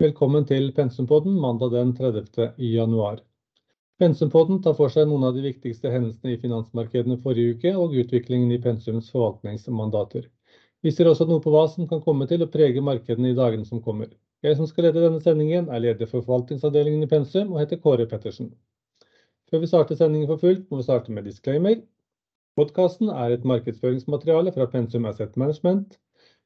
Velkommen til Pensumpodden mandag den 30. januar. Pensumpodden tar for seg noen av de viktigste hendelsene i finansmarkedene forrige uke og utviklingen i Pensums forvaltningsmandater. Vi ser også noe på hva som kan komme til å prege markedene i dagene som kommer. Jeg som skal lede denne sendingen er leder for forvaltningsavdelingen i Pensum og heter Kåre Pettersen. Før vi starter sendingen for fullt må vi starte med disclaimer. Podcasten er et markedsføringsmateriale fra Pensum Asset Management.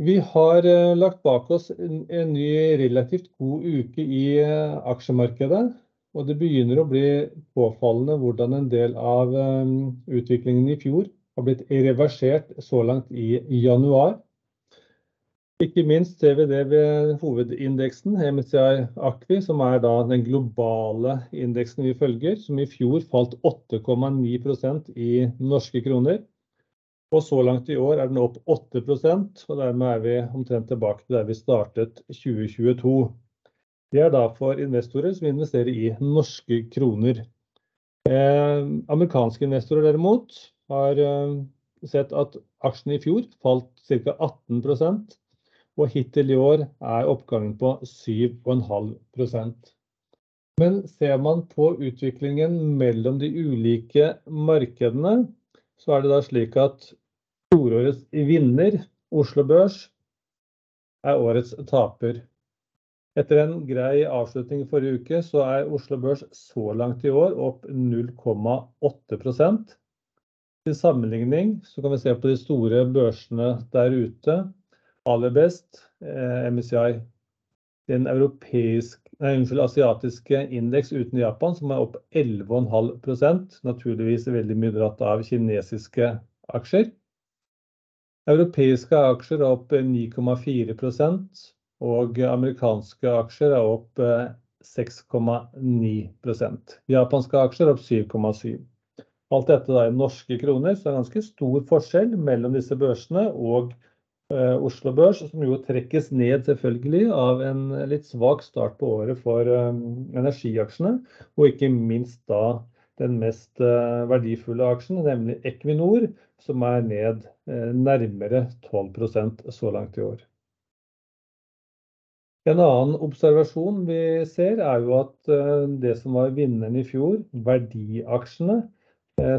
Vi har lagt bak oss en ny relativt god uke i aksjemarkedet, og det begynner å bli påfallende hvordan en del av utviklingen i fjor har blitt reversert så langt i januar. Ikke minst ser vi det ved hovedindeksen MSCI Acqui, som er den globale indeksen vi følger, som i fjor falt 8,9% i norske kroner. Og så langt i år er den opp 8%, og dermed er vi omtrent tilbake til der vi startet 2022. Det er da for investorer som investerer i norske kroner. Eh, amerikanske investorer derimot har eh, sett at aksjene i fjor falt ca. 18%, og hittil i år er oppgangen på 7,5%. Men ser man på utviklingen mellom de ulike markedene, så er det da slik at Fjorårets vinner, Oslo Børs, er årets taper. Etter en grei avslutning i forrige uke, så er Oslo Børs så langt i år opp 0,8%. Til sammenligning så kan vi se på de store børsene der ute. Aller best MSCI, den nei, unnskyld, asiatiske indeks uten Japan, som er opp 11,5%. Naturligvis veldig mye dratt av kinesiske aksjer. Europeiske aksjer er opp 9,4%, og amerikanske aksjer er opp 6,9%. Japanske aksjer er opp 7,7%. Alt dette da i norske kroner, så er det ganske stor forskjell mellom disse børsene og Oslo Børs, som jo trekkes ned selvfølgelig av en litt svak start på året for energiaksjene, og ikke minst da den mest verdifulle aksjen, nemlig Equinor, som er ned nærmere 12% så langt i år. En annen observasjon vi ser er jo at det som var vinneren i fjor, verdiaksjene,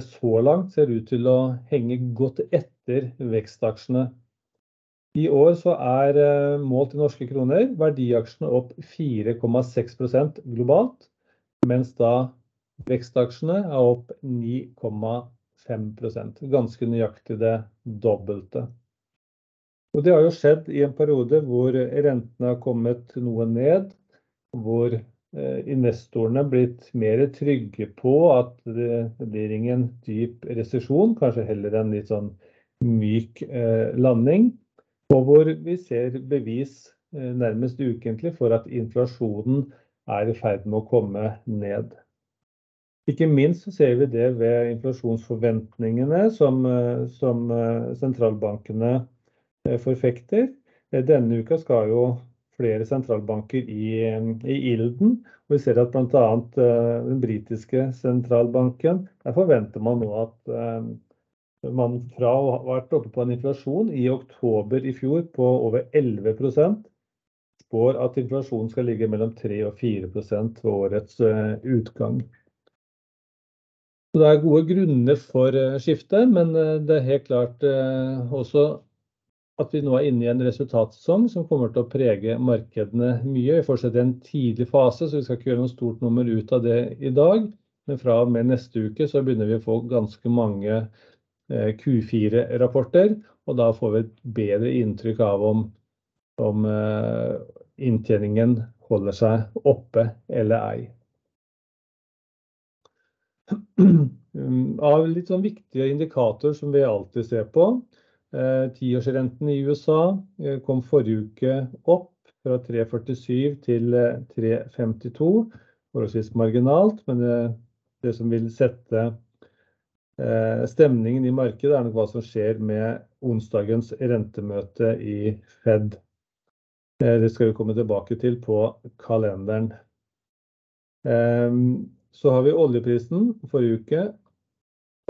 så langt ser ut til å henge godt etter vekstaksjene. I år så er målt i norske kroner verdiaksjene opp 4,6% globalt, mens da vekstaksjene er opp 9,5%. Ganske nøyaktig det dobbelte. Og det har jo skjedd i en periode hvor rentene har kommet noe ned, hvor investorene blitt mer trygge på at det blir ingen dyp resesjon, kanskje heller en litt sånn myk landing, og hvor vi ser bevis nærmest ukentlig for at inflasjonen er i ferd med å komme ned. Ikke minst så ser vi det ved inflasjonsforventningene som sentralbankene forfekter. Denne uka skal jo flere sentralbanker i ilden, og vi ser at annet den britiske sentralbanken, der forventer man nå at man fra å ha vært oppe på en inflasjon i oktober i fjor på over 11%, spår at inflasjonen skal ligge mellom 3% og 4% ved årets utgang. Det er gode grunner for skiftet, men det er helt klart også at vi nå er inne i en resultatsesong som kommer til å prege markedene mye. Vi fortsetter i en tidlig fase, så vi skal ikke gjøre noe stort nummer ut av det i dag. Men fra og med neste uke så begynner vi å få ganske mange Q4 rapporter, og da får vi et bedre inntrykk av om inntjeningen holder seg oppe eller ei. Av litt sånn viktige indikatorer som vi alltid ser på. Tiårsrenten i USA kom forrige uke opp fra 3,47 til 3,52. Forholdsvis marginalt, men det, det som vil sette eh, stemningen i markedet, er nok hva som skjer med onsdagens rentemøte i Fed. Eh, det skal vi komme tilbake til på kalenderen. Eh, så har vi oljeprisen forrige uke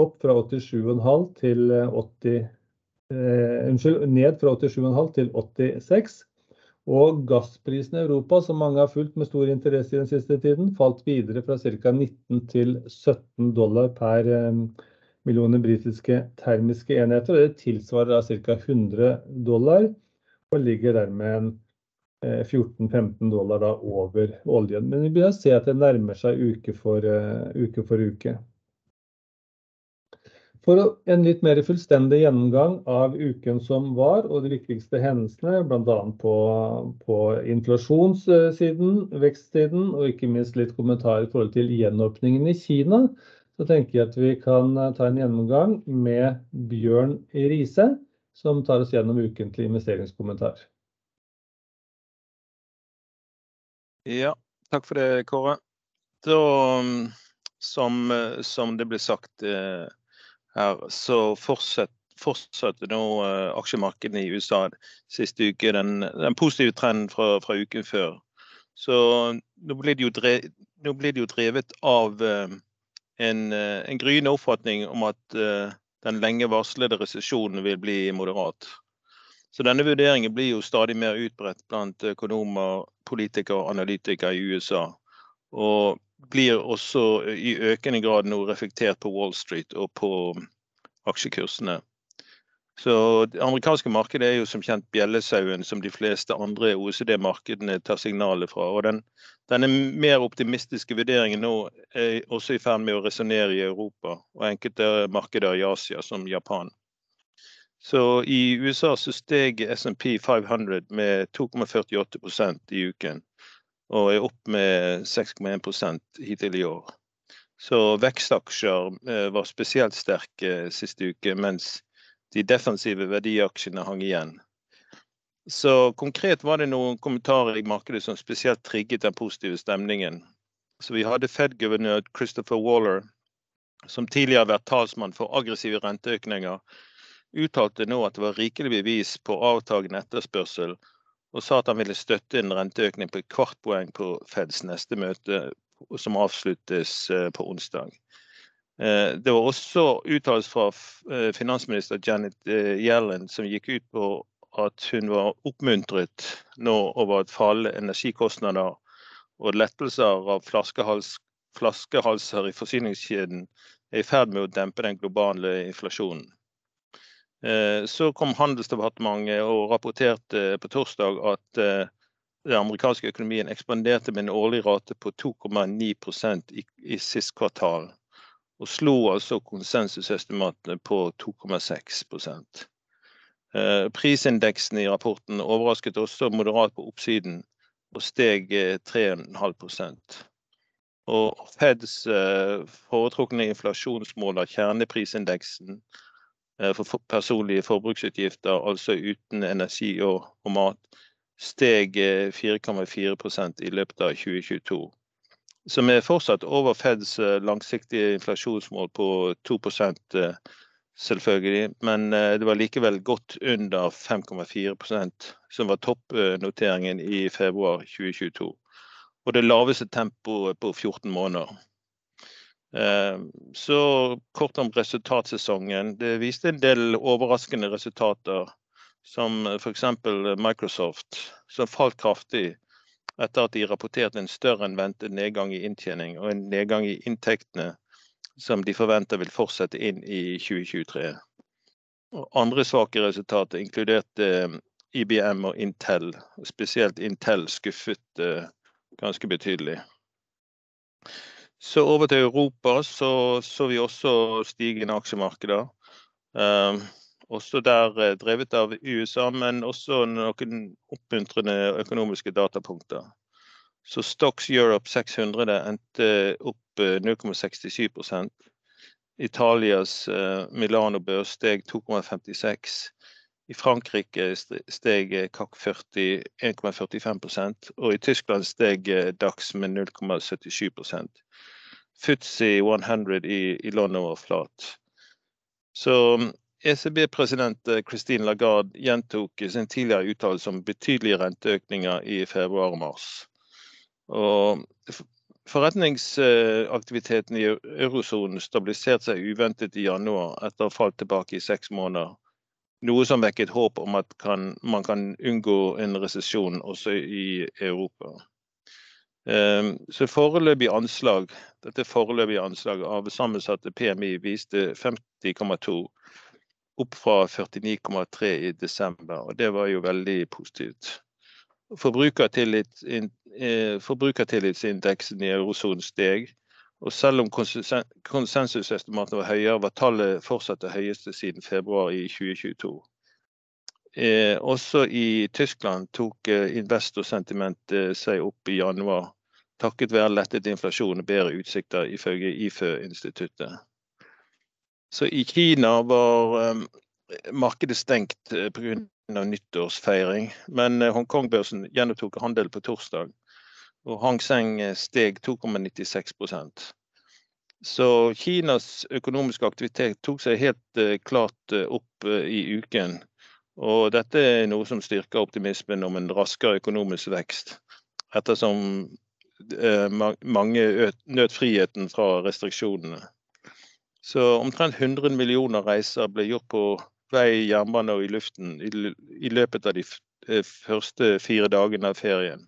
opp fra 87,5 til 80 eh, Unnskyld, ned fra 87,5 til 86. Og gassprisen i Europa, som mange har fulgt med stor interesse i den siste tiden, falt videre fra ca. 19 til 17 dollar per eh, millioner britiske termiske enheter. og Det tilsvarer ca. 100 dollar, og ligger dermed 14-15 eh, dollar da over oljen. Men vi begynner å se at det nærmer seg uke for uh, uke. For uke. For en litt mer fullstendig gjennomgang av uken som var, og de viktigste hendelsene, bl.a. På, på inflasjonssiden, vekstsiden, og ikke minst litt kommentarer i forhold til gjenåpningen i Kina, så tenker jeg at vi kan eh, ta en gjennomgang med Bjørn Riise, som tar oss gjennom ukentlig investeringskommentar. Ja, takk for det, Kåre. Da, som, eh, som det ble sagt eh, her, så fortsetter fortsatte nå uh, aksjemarkedene i USA siste uke den, den positive trenden fra, fra, uken før. Så nå blir det jo, drevet, det jo drevet av uh, en, uh, en, gryende oppfatning om at den lenge varslede resesjonen vil bli moderat. Så denne vurderingen blir jo stadig mer utbredt blant økonomer, politikere og analytikere i USA. Og blir også i økende grad nå reflektert på Wall Street og på aksjekursene. Så Det amerikanske markedet er jo som kjent bjellesauen som de fleste andre OECD-markedene tar signaler fra. og den, Denne mer optimistiske vurderingen nå er også i ferd med å resonnere i Europa og enkelte markeder i Asia, som Japan. Så I USA så steg SMP 500 med 2,48% i uken og er opp med 6,1 hittil i år. Så vekstaksjer eh, var spesielt sterke siste uke, mens de defensive verdiaksjene hang igjen. Så konkret var det noen kommentarer i markedet som spesielt trigget den positive stemningen. Så vi hadde Fed-guvernør Christopher Waller, som tidligere har vært talsmann for aggressive renteøkninger, uttalte nå at det var rikelig bevis på avtagende etterspørsel og sa at han ville støtte en renteøkning på et kvart poeng på Feds neste møte, som avsluttes eh, på onsdag. Eh, det var også uttalelser fra eh, finansminister Janet Yellen som gikk ut på at hun var oppmuntret nå over at fallende energikostnader og lettelser av flaskehals, flaskehalser i forsyningskjeden er i ferd med å dempe den globale inflasjonen. Eh, så kom Handelsdepartementet og rapporterte på torsdag at eh, den amerikanske økonomien ekspanderte med en årlig rate på 2,9 i, i sist kvartal. Og slo altså konsensusestimatene på 2,6 eh, Prisindeksen i rapporten overrasket også moderat på oppsiden og steg 3,5% Og Feds foretrukne inflasjonsmål av kjerneprisindeksen, for personlige forbruksutgifter, altså uten energi og, og mat, steg 4,4 eh, i løpet av 2022. Som er fortsatt over Feds eh, langsiktige inflasjonsmål på 2% selvfølgelig. Men det var likevel godt under 5,4% som var toppnoteringen i februar 2022. Og det laveste tempoet på 14 måneder. Eh, så kort om resultatsesongen. Det viste en del overraskende resultater, som f.eks. Microsoft, som falt kraftig etter at de rapporterte en større enn ventet nedgang i inntjening og en nedgang i inntektene som de forventer vil fortsette inn i 2023. Og andre svake resultater inkluderte eh, IBM og Intel. Spesielt Intel skuffet eh, ganske betydelig. Så over til Europa så, så vi også stigende aksjemarkeder. Um, også der eh, drevet av USA, men også noen oppmuntrende økonomiske datapunkter. Så Stocks Europe 600 endte opp 0,67 eh, Italias uh, Milano-børs steg 2,56 I Frankrike steg CAC 40 1,45% og i Tyskland steg DAX med 0,77% FTSE 100 i, i London var flat. Så ECB-president Christine Lagarde gjentok sin tidligere uttalelse om betydelige renteøkninger i februar og mars. Og forretningsaktiviteten i eurosonen stabiliserte seg uventet i januar etter å ha falt tilbake i seks måneder. Noe som vekket håp om at kan, man kan unngå en resesjon også i Europa. Så foreløpig anslag, dette foreløpige anslaget av sammensatte PMI viste 50,2 opp fra 49,3 i desember, og det var jo veldig positivt. Eh, forbrukertillitsindeksen i eurosonen steg, og selv om konsensusestimatene var høyere, var tallet fortsatt det høyeste siden februar i 2022. Eh, også i Tyskland tok eh, investorsentimentet seg opp i januar, takket være lettet inflasjon og bedre utsikter ifølge IFØ-instituttet. Så i Kina var eh, markedet stengt uh, pga. nyttårsfeiring. Men uh, Hongkong-børsen gjenopptok handel på torsdag. Og Hang Seng steg 2,96% Så Kinas økonomiske aktivitet tok seg helt uh, klart opp i uken. Og dette er noe som styrker optimismen om en raskere økonomisk vekst. Ettersom mange nøt friheten fra restriksjonene. Så omtrent 100 millioner reiser ble gjort på vei, jernbane og i luften i, løpet av de eh, første fire dagene av ferien.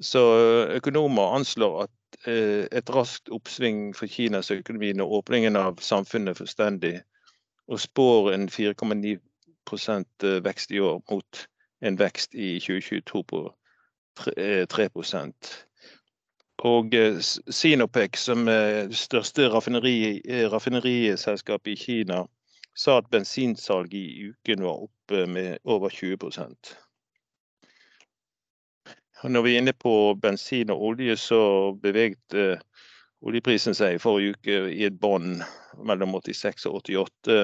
Så eh, økonomer anslår at eh, et raskt oppsving for Kinas økonomi når åpningen av samfunnet er fullstendig, og spår en 4,9% vekst i år mot en vekst i 2022 på 3, 3 og eh, Sinopec, som er det største raffineri, eh, raffineriselskapet i Kina, sa at bensinsalget i uken var oppe med over 20 og Når vi er inne på bensin og olje, så beveget uh, oljeprisen seg i forrige uke i et bånd mellom 86 og 88,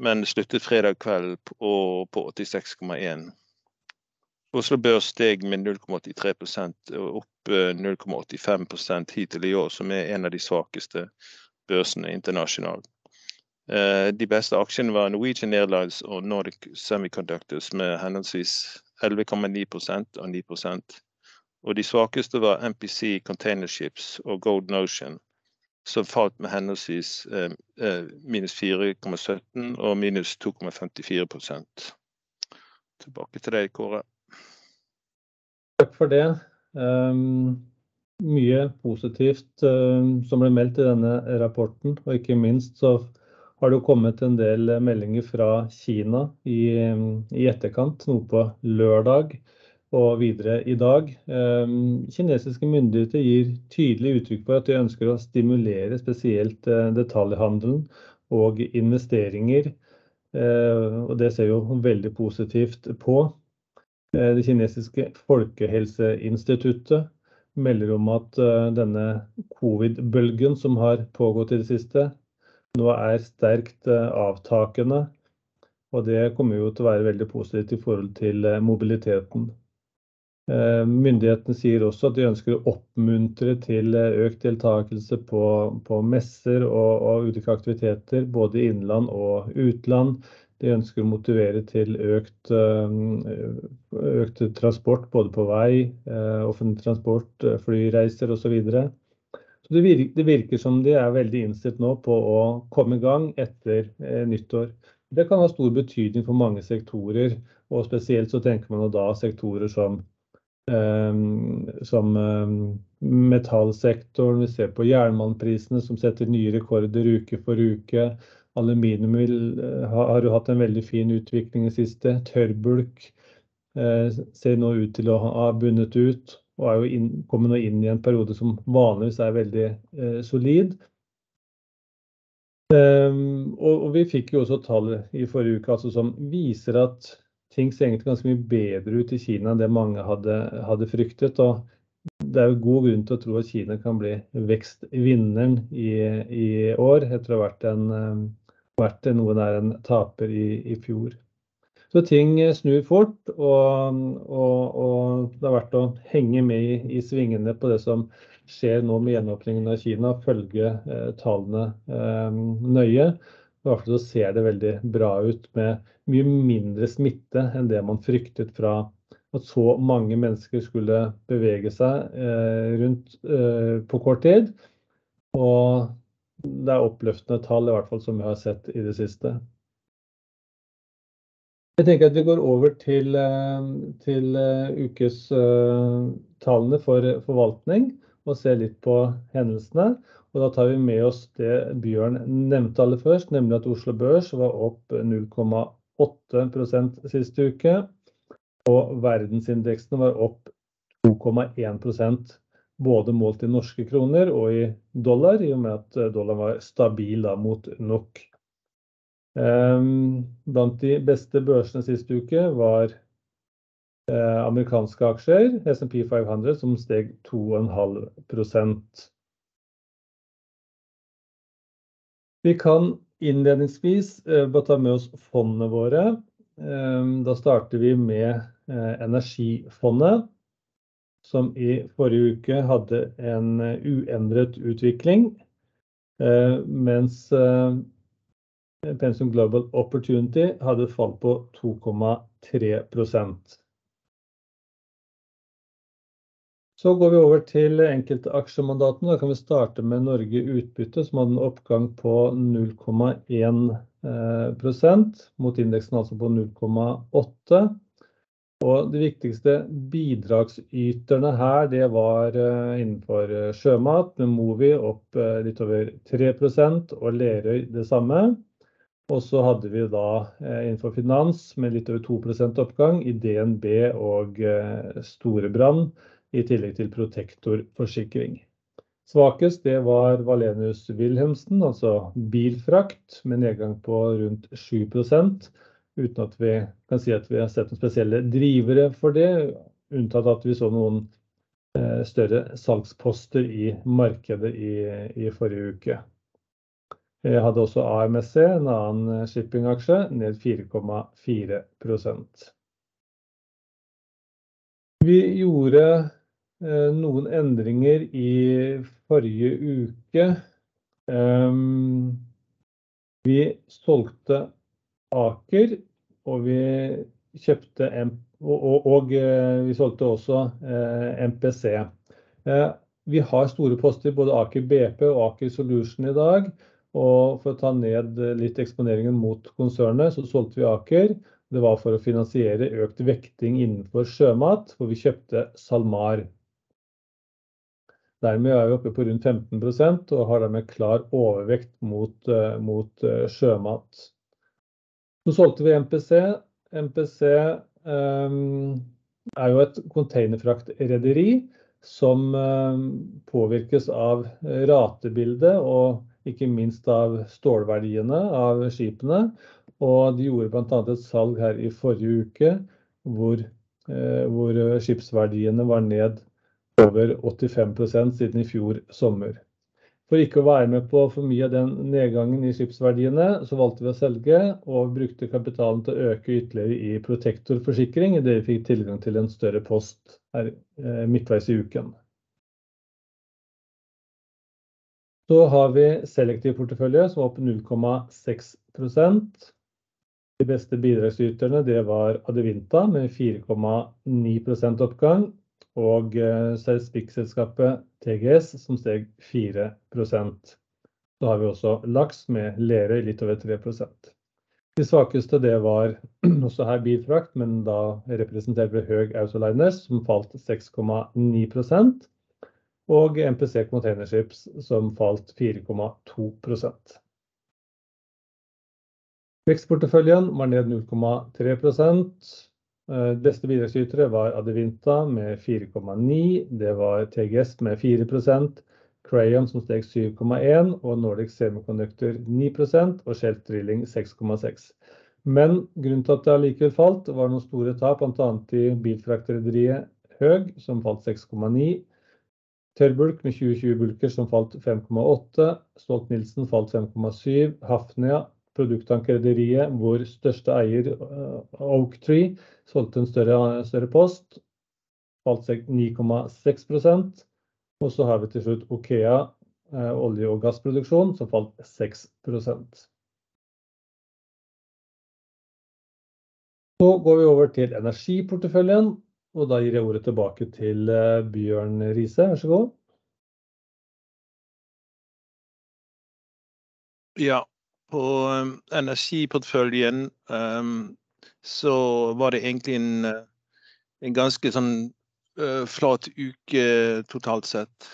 men sluttet fredag kveld på, på 86,1. Oslo Børs steg med 0,83% og opp 0,85 hittil i år, som er en av de svakeste børsene internasjonalt. Eh, de beste aksjene var Norwegian Airlines og Nordic Semiconductors med henholdsvis 11,9% og 9% Og de svakeste var MPC Container Ships og Golden Ocean, som falt med henholdsvis eh, eh, minus 4,17 og minus 2,54 Tilbake til deg, Kåre. Takk for det. Um, mye positivt um, som ble meldt i denne rapporten, og ikke minst så har det kommet en del meldinger fra Kina i, i etterkant, noe på lørdag og videre i dag. Um, kinesiske myndigheter gir tydelig uttrykk for at de ønsker å stimulere spesielt detaljhandelen og investeringer. Og det ser jo veldig positivt på. Eh, det kinesiske folkehelseinstituttet melder om at eh, denne covid-bølgen som har pågått i det siste, nå er sterkt eh, avtakende. Og det kommer jo til å være veldig positivt i forhold til mobiliteten. Myndighetene sier også at de ønsker å oppmuntre til økt deltakelse på, på messer og, og ulike aktiviteter, både i innland og utland. De ønsker å motivere til økt, eh, økt transport både på vei, eh, offentlig transport, eh, flyreiser osv. Videre. så det virker, det virker som de er veldig innstilt nå på å komme i gang etter nyttår. Det kan ha stor betydning for mange sektorer, og spesielt så tenker man da sektorer som, som metallsektoren. Vi ser på jernmalmprisene som setter nye rekorder uke for uke. Aluminium vil, eh, har jo hatt en veldig fin utvikling i siste. Tørrbulk eh, ser nå ut til å ha bundet ut og er jo inn, kommer nå inn i en periode som vanligvis er veldig eh, solid. Um, og, og, vi fikk jo også tall i forrige uke altså, som viser at ting ser egentlig ganske mye bedre ut i Kina enn det mange hadde, hadde fryktet. og det er jo god grunn til å tro at Kina kan bli vekstvinneren i, i år, etter å ha vært en, vært noe nær en taper i, i fjor. Så ting snur fort, og, og, og det er verdt å henge med i, i svingene på det som skjer nå med gjenåpningen av Kina, følge eh, tallene eh, nøye. I hvert fall så ser det veldig bra ut med mye mindre smitte enn det man fryktet fra at så mange mennesker skulle bevege seg eh, rundt eh, på kort tid. Og det er oppløftende tall, i hvert fall som vi har sett i det siste. Jeg tenker at vi går over til, eh, til uh, ukestallene uh, for forvaltning og ser litt på hendelsene. Og da tar vi med oss det Bjørn nevnte aller først, nemlig at Oslo Børs var opp 0,8% siste uke. Og verdensindeksen var opp 2,1% både målt i norske kroner og i dollar, i og med at dollaren var stabil da, mot NOK. Ehm, blant de beste børsene sist uke var eh, amerikanske aksjer, SMP 500, som steg 2,5% Vi kan innledningsvis eh, bare ta med oss fondene våre. Ehm, da starter vi med eh, Energifondet, som i forrige uke hadde en uendret utvikling. Mens Pensum Global Opportunity hadde fall på 2,3% Så går vi over til enkelte aksjemandatene. Da kan vi starte med Norge Utbytte, som hadde en oppgang på 0,1% mot indeksen altså på 0,8. Og de viktigste bidragsyterne her, det var eh, innenfor eh, sjømat, med Movi opp eh, litt over 3% og Lerøy det samme. Og så hadde vi da eh, innenfor finans med litt over 2 oppgang i DNB og eh, Storebrand, i tillegg til Protektor forsikring. Svakest det var Valenius Wilhelmsen, altså bilfrakt, med nedgang på rundt 7% uten at vi kan si at vi har sett noen spesielle drivere for det, unntatt at vi så noen eh, større salgsposter i markedet i, i forrige uke. Jeg hadde også AMSC, en annen shippingaksje, ned 4,4% Vi gjorde eh, noen endringer i forrige uke. Um, vi solgte Aker, og vi kjøpte og, eh, vi solgte også eh, MPC. Eh, vi har store poster, både Aker BP og Aker Solution i dag. Og for å ta ned litt eksponeringen mot konsernet, så solgte vi Aker. Det var for å finansiere økt vekting innenfor sjømat, hvor vi kjøpte SalMar. Dermed er vi oppe på rundt 15% og har dermed klar overvekt mot, uh, mot uh, sjømat. Så solgte vi MPC. MPC um, er jo et containerfraktrederi som um, påvirkes av ratebildet og ikke minst av stålverdiene av skipene. Og de gjorde bl.a. et salg her i forrige uke hvor, eh, hvor skipsverdiene var ned over 85% siden i fjor sommer. For ikke å være med på for mye av den nedgangen i skipsverdiene, så valgte vi å selge og brukte kapitalen til å øke ytterligere i Protektor forsikring, idet vi fikk tilgang til en større post her eh, midtveis i uken. Så har vi selektiv portefølje som var på 0,6% De beste bidragsyterne det var Adevinta med 4,9 oppgang. Og eh, spikkselskapet TGS som steg 4% Så har vi også laks med Lerøy litt over 3% De svakeste det var også her bilfrakt, men da representert ved Høg Autoliners, som falt 6,9 og MPC Containerships som falt 4,2% Vekstporteføljen var ned 0,3% eh, Beste bidragsytere var Adevinta med 4,9 Det var TGS med 4% Crayon som steg 7,1 og Nordic Semiconductor 9% og Shelf Drilling 6,6 Men grunnen til at det allikevel falt, var noen store tap, bl.a. i bilfraktrederiet Høg, som falt 6,9 Tørrbulk med 2020 bulker som falt 5,8. Stolt-Nielsen falt 5,7. Hafnia produkttankrederiet, vår største eier, Oaktree, solgte en større post, falt 9,6%. Og så har vi til slutt OKEA, olje- og gassproduksjon, som falt 6%. Så går vi over til energiporteføljen, og da gir jeg ordet tilbake til Bjørn Riise. Vær så god! Ja, på energiporteføljen så var det egentlig en ganske sånn flat uke totalt sett.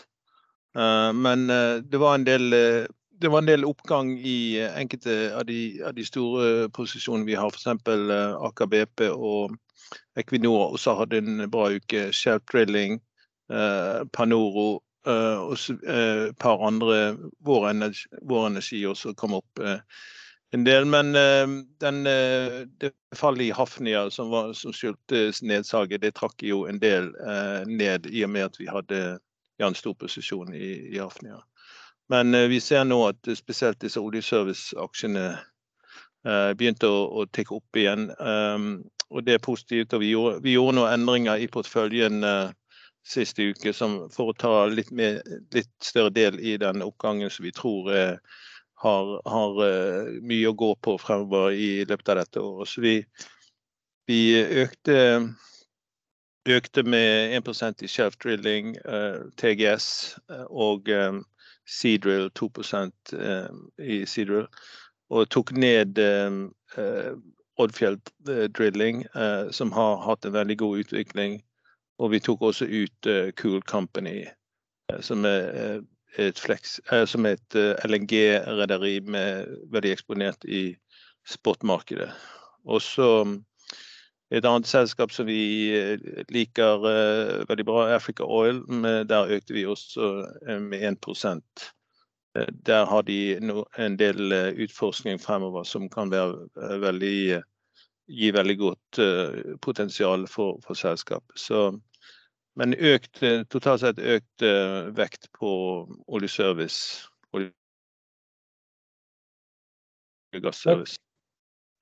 Men det var en del oppgang i enkelte av de store posisjonene vi har, eksempel Aker BP og Equinor, også hadde en bra uke. Shelf Drilling, Panoro og et par andre, Vår Energi også kom opp en del. Men det fallet i Hafnia som skyldtes nedsaget, det trakk jo en del ned i og med at vi hadde en stor posisjon i Hafnia. Men vi ser nå at spesielt disse oljeservice-aksjene begynte å tikke opp igjen, og det er positivt. Og Vi gjorde noen endringer i porteføljen siste uke for å ta litt større del i den oppgangen som vi tror har mye å gå på fremover i løpet av dette året. Så vi økte med 1% i Shelf Drilling, TGS og Seadrill 2% i Seadrill, og tok ned Odfjell Drilling, som har hatt en veldig god utvikling. Og vi tok også ut Cool Company, som er et LNG-rederi med veldig eksponert i spotmarkedet. Og så et annet selskap som vi liker veldig bra, Africa Oil. Der økte vi også med 1%. Der har de en del utforskning fremover som kan være veldig godt potensial for selskapet. Så, Men totalt sett økt vekt på oljeservice og gasservice.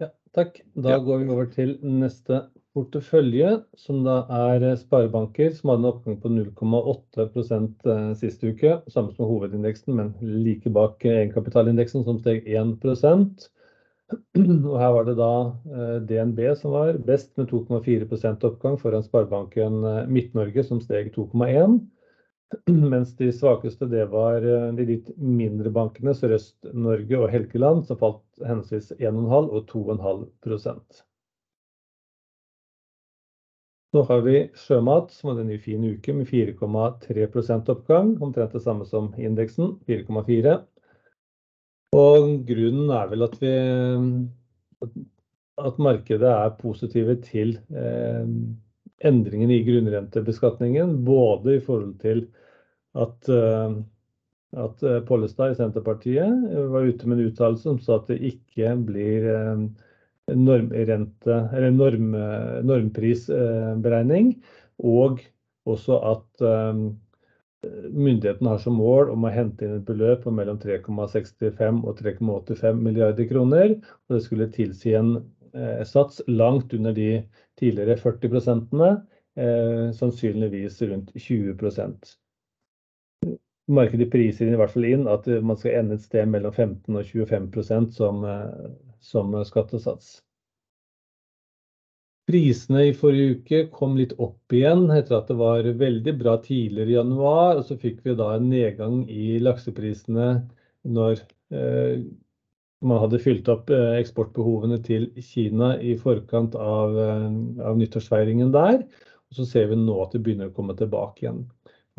Ja, takk. Da går vi over til neste portefølje, som da er sparebanker, som hadde en oppgang på 0,8% siste uke. Samme som hovedindeksen, men like bak egenkapitalindeksen, som steg 1%. Og her var det da DNB som var best, med 2,4% oppgang foran Sparebanken Midt-Norge, som steg 2,1%. Mens de svakeste, det var de litt mindre bankene, Sørøst-Norge og Helgeland, som falt henholdsvis 1,5% og 2,5%. Så har vi Sjømat, som hadde en ny fin uke med 4,3% oppgang, omtrent det samme som indeksen, 4,4%. Og grunnen er vel at vi, at markedet er positive til endringen i grunnrentebeskatningen, både i forhold til at Pollestad i Senterpartiet var ute med en uttalelse som sa at det ikke blir normrente eller normprisberegning, og også at myndighetene har som mål om å hente inn et beløp på mellom 3,65 og 3,85 milliarder kroner. Og det skulle tilsi en sats langt under de tidligere 40 eh, sannsynligvis rundt 20 prosent. Markedet priser i hvert fall inn at man skal ende et sted mellom 15% og 25 som, som skattesats. Prisene i forrige uke kom litt opp igjen etter at det var veldig bra tidligere i januar, og så fikk vi da en nedgang i lakseprisene når man hadde fylt opp eksportbehovene til Kina i forkant av nyttårsfeiringen der. Og så ser vi nå at det begynner å komme tilbake igjen.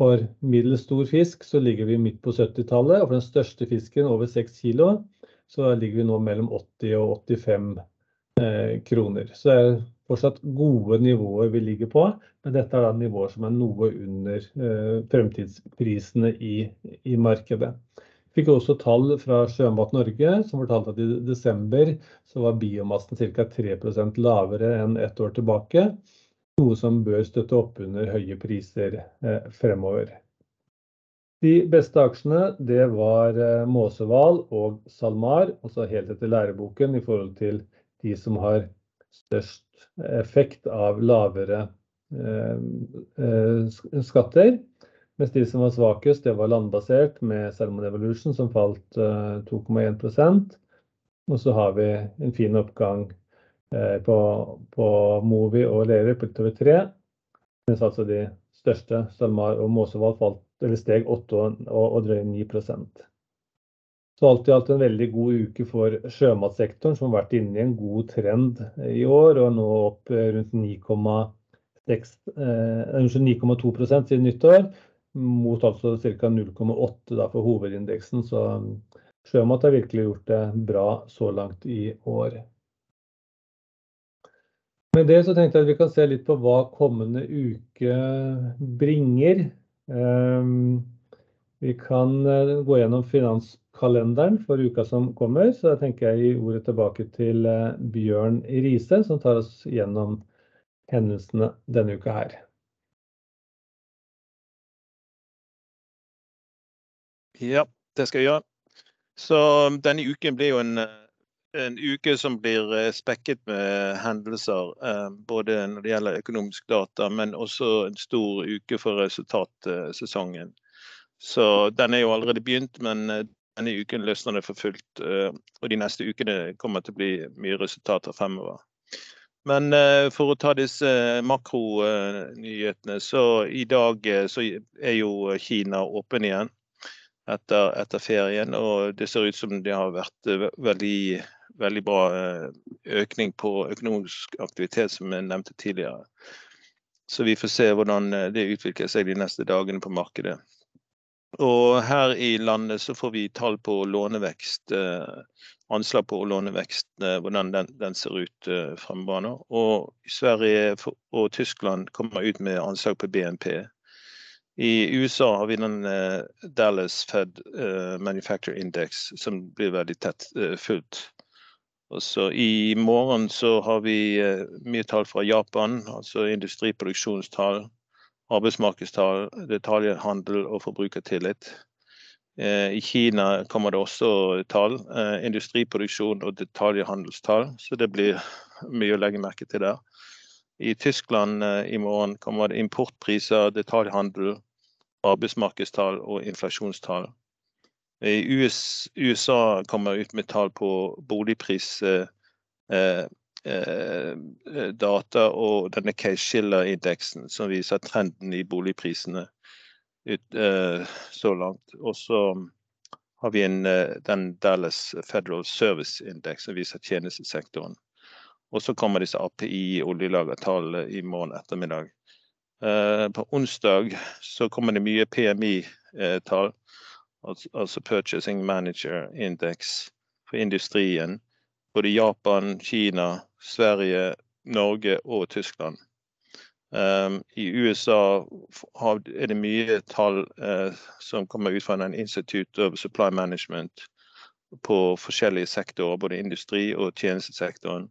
For middels stor fisk så ligger vi midt på 70-tallet, og for den største fisken over 6 kilo, så ligger vi nå mellom 80 og 85 kroner. Så det er fortsatt gode nivåer vi ligger på, men dette er da nivåer som er noe under fremtidsprisene i markedet. Fikk også tall fra Sjømat Norge, som fortalte at i desember så var biomassen ca. 3% lavere enn ett år tilbake, noe som bør støtte opp under høye priser fremover. De beste aksjene det var Måsehval og SalMar, altså helt etter læreboken i forhold til de som har størst effekt av lavere skatter. Mens de som var svakest, det var landbasert med Salmon Evolution som falt 2,1%. Og så har vi en fin oppgang på Movi og Lerøy på TV3. Mens altså de største SalMar og Måsehval falt steg 8 og, og drøyt 9%. Så alt i alt en veldig god uke for sjømatsektoren som har vært inne i en god trend i år og nå opp rundt 9,2% siden nyttår, mot altså ca. 0,8 for hovedindeksen. Så sjømat har virkelig gjort det bra så langt i år. Med det så tenkte jeg at vi kan se litt på hva kommende uke bringer. Vi kan gå gjennom finanskalenderen for uka som kommer, så da tenker jeg å gi ordet tilbake til Bjørn Riise som tar oss gjennom hendelsene denne uka her. Ja, det skal jeg gjøre. Så denne uken blir jo en uke som blir spekket med hendelser, både når det gjelder økonomisk data, men også en stor uke for resultatsesongen. Så den er jo allerede begynt, men denne uken løsner det for fullt, og de neste ukene kommer til å bli mye resultater fremover. Men for å ta disse makronyhetene, så i dag så er jo Kina åpen igjen etter ferien, og det ser ut som det har vært veldig, veldig bra økning på økonomisk aktivitet som jeg nevnte tidligere. Så vi får se hvordan det utvikler seg de neste dagene på markedet. Og her i landet så får vi tall på lånevekst, anslag på lånevekst, hvordan den ser ut fremover nå. Og Sverige og Tyskland kommer ut med anslag på BNP. I USA har vi den Dallas Fed Manufacture Index som blir veldig tett fulgt. Og så i morgen så har vi mye tall fra Japan, altså industriproduksjonstall, arbeidsmarkedstall, handel og forbrukertillit. I Kina kommer det også tall, industriproduksjon og detaljhandelstall, så det blir mye å legge merke til der. I Tyskland i morgen kommer det importpriser, detaljhandel, arbeidsmarkedstall og inflasjonstall. I USA kommer ut med tall på boligprisdata og denne Case-Shiller-indeksen som viser trenden i boligprisene ut, så langt. Og så har vi den Dallas Federal Service Index som viser tjenestesektoren. Og så kommer disse API oljelagertallene i morgen ettermiddag. På onsdag så kommer det mye PMI-tall, altså Purchasing Manager Index for industrien. Både Japan, Kina, Sverige, Norge og Tyskland. I USA er det mye tall som kommer ut fra en Institute of Supply Management på forskjellige sektorer, både industri og tjenestesektoren.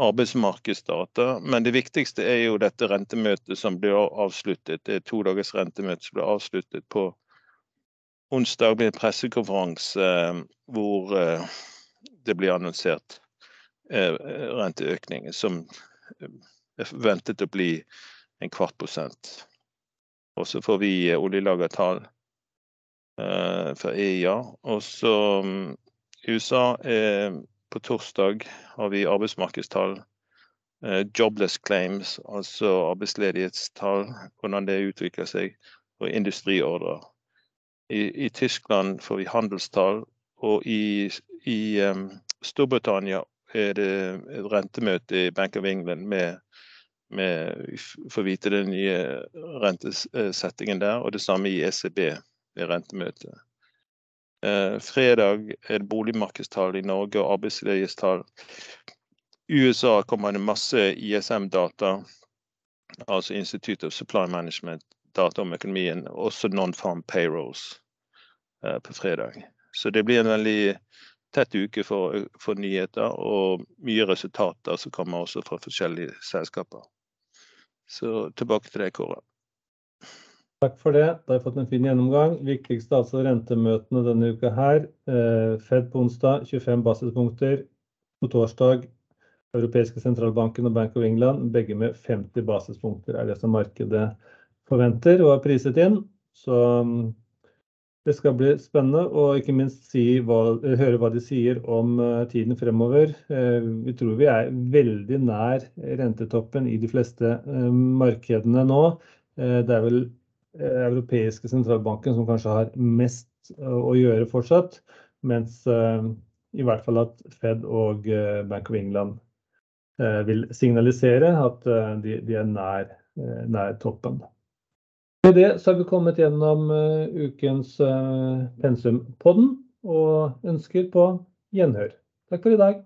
Arbeidsmarkedsdata, men det viktigste er jo dette rentemøtet som blir avsluttet. Det er to dagers rentemøte som blir avsluttet på onsdag. Det blir en pressekonferanse hvor det blir annonsert renteøkning som er forventet å bli en kvart prosent. Og så får vi oljelagertall fra EIA. Og så USA på torsdag har vi arbeidsmarkedstall, jobless claims, altså arbeidsledighetstall, hvordan det utvikler seg, og industriordrer. I Tyskland får vi handelstall, og i Storbritannia er det et rentemøte i Bank of England med for å vite den nye rentesettingen der, og det samme i ECB ved rentemøtet. Fredag er det boligmarkedstall i Norge og arbeidsledighetstall. I USA kommer det masse ISM-data, altså Institute of Supply Management, data om økonomien, også non-farm payrolls på fredag. Så det blir en veldig tett uke for nyheter og mye resultater som kommer også fra forskjellige selskaper. Så tilbake til deg, Kåre. Takk for det. Da har jeg fått en fin gjennomgang. Viktigste altså rentemøtene denne uka her. Eh, Fed på onsdag 25 basispunkter. På torsdag Europeiske sentralbanken og Bank of England, begge med 50 basispunkter er det som markedet forventer og har priset inn. Så mm, det skal bli spennende og ikke minst si hva, høre hva de sier om uh, tiden fremover. Uh, vi tror vi er veldig nær rentetoppen i de fleste uh, markedene nå. det er vel Eh, europeiske sentralbanken som kanskje har mest eh, å gjøre fortsatt. Mens eh, i hvert fall at Fed og Bank of England vil signalisere at de, de er nær, nær, toppen. Med det så har vi kommet gjennom ukens Pensumpodden og ønsker på gjenhør. Takk for i dag.